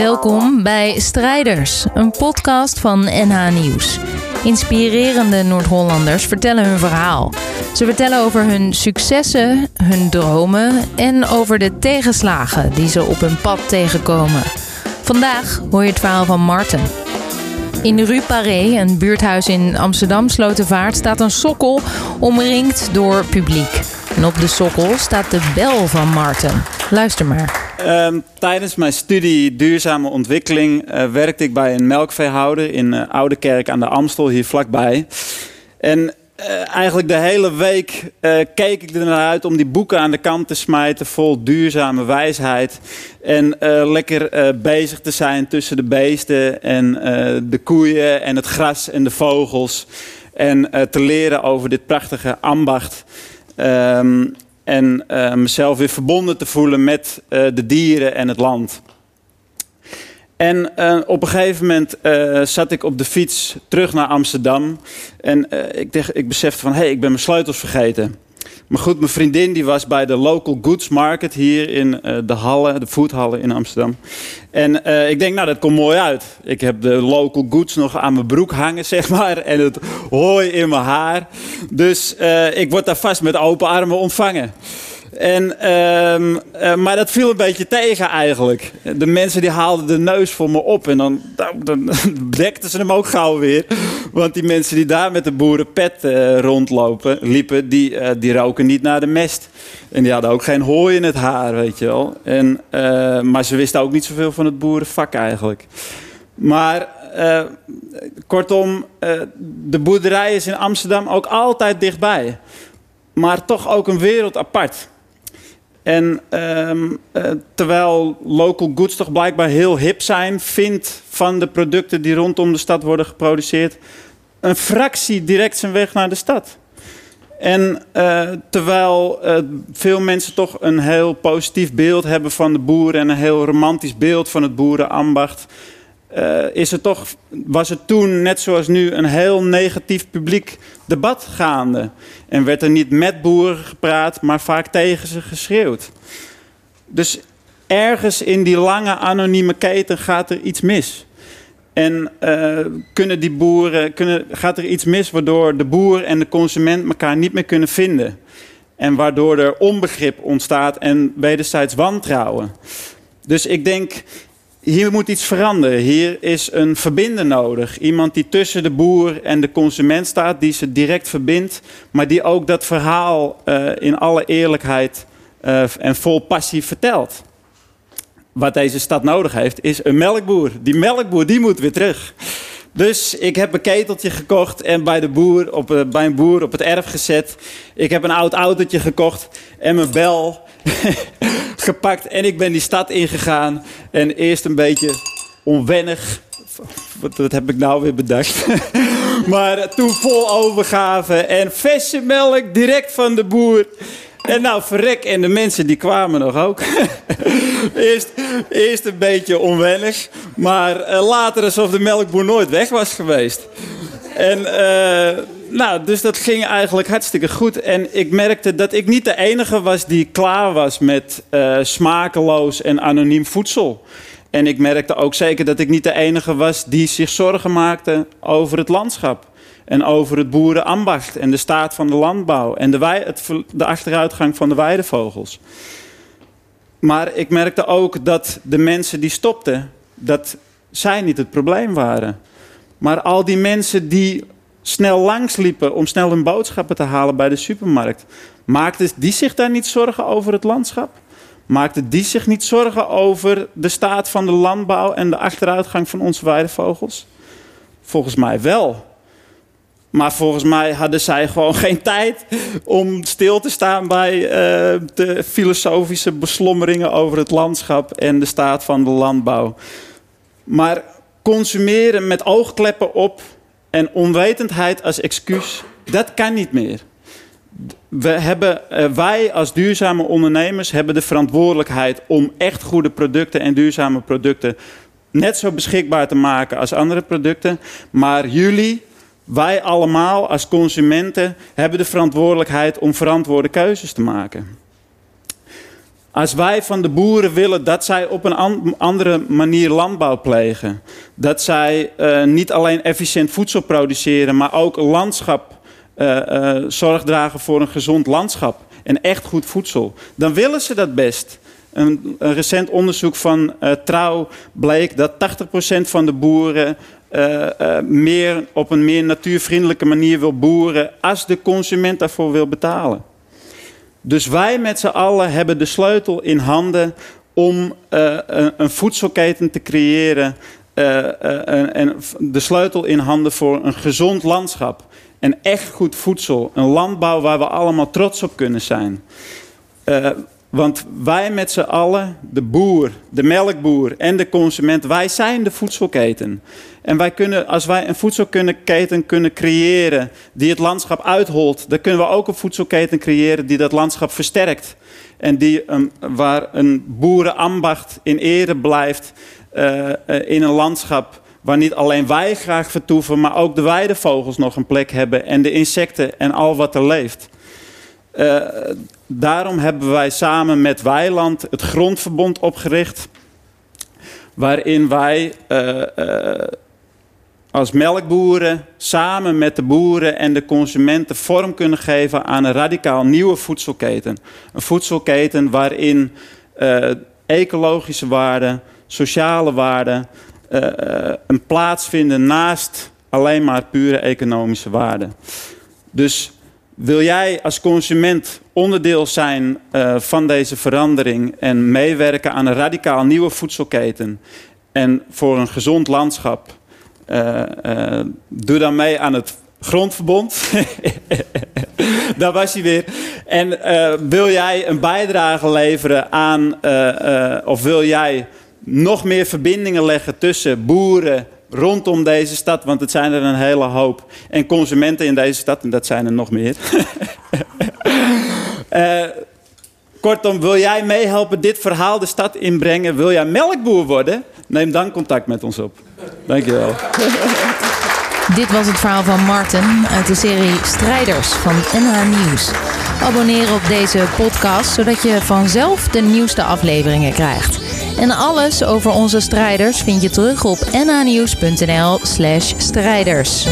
Welkom bij Strijders, een podcast van NH Nieuws. Inspirerende Noord-Hollanders vertellen hun verhaal. Ze vertellen over hun successen, hun dromen en over de tegenslagen die ze op hun pad tegenkomen. Vandaag hoor je het verhaal van Marten. In Rue Paré, een buurthuis in Amsterdam Slotenvaart, staat een sokkel omringd door publiek. En op de sokkel staat de bel van Marten. Luister maar. Ehm, tijdens mijn studie duurzame ontwikkeling uh, werkte ik bij een melkveehouder in uh, Oude Kerk aan de Amstel, hier vlakbij. En uh, eigenlijk de hele week keek ik er naar uit om die boeken aan de kant te smijten vol duurzame wijsheid. En lekker bezig te zijn tussen de beesten en de koeien en het gras en de vogels. En te leren over dit prachtige ambacht. Um, en uh, mezelf weer verbonden te voelen met uh, de dieren en het land. En uh, op een gegeven moment zat ik op de fiets terug naar Amsterdam. En ik, ik besefte van, hé, hey, ik ben mijn sleutels vergeten. Maar goed, mijn vriendin die was bij de Local Goods Market hier in de Hallen, de Foodhallen in Amsterdam. En ik denk, nou, dat komt mooi uit. Ik heb de Local Goods nog aan mijn broek hangen, zeg maar. En het hooi in mijn haar. Dus ik word daar vast met open armen ontvangen. En, uh, uh, maar dat viel een beetje tegen eigenlijk. De mensen die haalden de neus voor me op en dan, dan, dan dekten ze hem ook gauw weer. Want die mensen die daar met de boerenpet uh, rondlopen, liepen, die, uh, die roken niet naar de mest. En die hadden ook geen hooi in het haar, weet je wel. En, maar ze wisten ook niet zoveel van het boerenvak eigenlijk. Maar kortom, de boerderij is in Amsterdam ook altijd dichtbij. Maar toch ook een wereld apart. En um, uh, terwijl local goods toch blijkbaar heel hip zijn, vindt van de producten die rondom de stad worden geproduceerd, een fractie direct zijn weg naar de stad. En uh, terwijl uh, veel mensen toch een heel positief beeld hebben van de boeren en een heel romantisch beeld van het boerenambacht, uh, is toch, was er toen, net zoals nu, een heel negatief publiek debat gaande. En werd er niet met boeren gepraat, maar vaak tegen ze geschreeuwd. Dus ergens in die lange anonieme keten gaat er iets mis. En uh, kunnen die boeren, kunnen, gaat er iets mis waardoor de boer en de consument elkaar niet meer kunnen vinden. En waardoor er onbegrip ontstaat en wederzijds wantrouwen. Dus ik denk, hier moet iets veranderen. Hier is een verbinder nodig. Iemand die tussen de boer en de consument staat, die ze direct verbindt, maar die ook dat verhaal uh, in alle eerlijkheid uh, en vol passie vertelt. Wat deze stad nodig heeft, is een melkboer. Die melkboer die moet weer terug. Dus ik heb een keteltje gekocht en bij, de boer op, uh, bij een boer op het erf gezet. Ik heb een oud autootje gekocht en mijn bel gepakt. En ik ben die stad ingegaan. En eerst een beetje onwennig. Wat, heb ik nou weer bedacht? maar toen vol overgave en verse melk direct van de boer. En nou, verrek, en de mensen die kwamen nog ook. eerst, eerst een beetje onwennig, maar uh, later alsof de melkboer nooit weg was geweest. En uh, nou, dus dat ging eigenlijk hartstikke goed. En ik merkte dat ik niet de enige was die klaar was met uh, smakeloos en anoniem voedsel. En ik merkte ook zeker dat ik niet de enige was die zich zorgen maakte over het landschap. En over het boerenambacht en de staat van de landbouw. En de, het, de achteruitgang van de weidevogels. Maar ik merkte ook dat de mensen die stopten, dat zij niet het probleem waren. Maar al die mensen die snel langsliepen om snel hun boodschappen te halen bij de supermarkt. Maakten die zich daar niet zorgen over het landschap? Maakten die zich niet zorgen over de staat van de landbouw en de achteruitgang van onze weidevogels? Volgens mij wel. Maar volgens mij hadden zij gewoon geen tijd om stil te staan bij uh, de filosofische beslommeringen over het landschap en de staat van de landbouw. Maar consumeren met oogkleppen op en onwetendheid als excuus, dat kan niet meer. We hebben, uh, wij als duurzame ondernemers hebben de verantwoordelijkheid om echt goede producten en duurzame producten net zo beschikbaar te maken als andere producten. Maar jullie, wij allemaal als consumenten, hebben de verantwoordelijkheid om verantwoorde keuzes te maken. Als wij van de boeren willen dat zij op een andere manier landbouw plegen, dat zij uh, niet alleen efficiënt voedsel produceren, maar ook landschap, uh, zorg dragen voor een gezond landschap en echt goed voedsel, dan willen ze dat best. Een, een recent onderzoek van Trouw bleek dat 80% van de boeren meer, op een meer natuurvriendelijke manier wil boeren als de consument daarvoor wil betalen. Dus wij met z'n allen hebben de sleutel in handen om uh, een, voedselketen te creëren. Uh, en de sleutel in handen voor een gezond landschap. En echt goed voedsel. Een landbouw waar we allemaal trots op kunnen zijn. Want wij met z'n allen, de boer, de melkboer en de consument, wij zijn de voedselketen. En wij kunnen, als wij een voedselketen kunnen creëren die het landschap uitholt, dan kunnen we ook een voedselketen creëren die dat landschap versterkt. En die, waar een boerenambacht in ere blijft uh, uh, in een landschap waar niet alleen wij graag vertoeven, maar ook de weidevogels nog een plek hebben en de insecten en al wat er leeft. Uh, daarom hebben wij samen met Weiland het Grondverbond opgericht. Waarin wij uh, uh, als melkboeren samen met de boeren en de consumenten vorm kunnen geven aan een radicaal nieuwe voedselketen. Een voedselketen waarin ecologische waarden, sociale waarden een plaats vinden naast alleen maar pure economische waarden. Dus wil jij als consument onderdeel zijn uh, van deze verandering en meewerken aan een radicaal nieuwe voedselketen en voor een gezond landschap? Uh, uh, doe dan mee aan het grondverbond. Daar was hij weer. En wil jij een bijdrage leveren aan, of wil jij nog meer verbindingen leggen tussen boeren, rondom deze stad, want het zijn er een hele hoop. En consumenten in deze stad, en dat zijn er nog meer. uh, kortom, wil jij meehelpen dit verhaal de stad inbrengen? Wil jij melkboer worden? Neem dan contact met ons op. Dankjewel. Dit was het verhaal van Martin uit de serie Strijders van NH Nieuws. Abonneer op deze podcast zodat je vanzelf de nieuwste afleveringen krijgt. En alles over onze strijders vind je terug op nhnieuws.nl/strijders.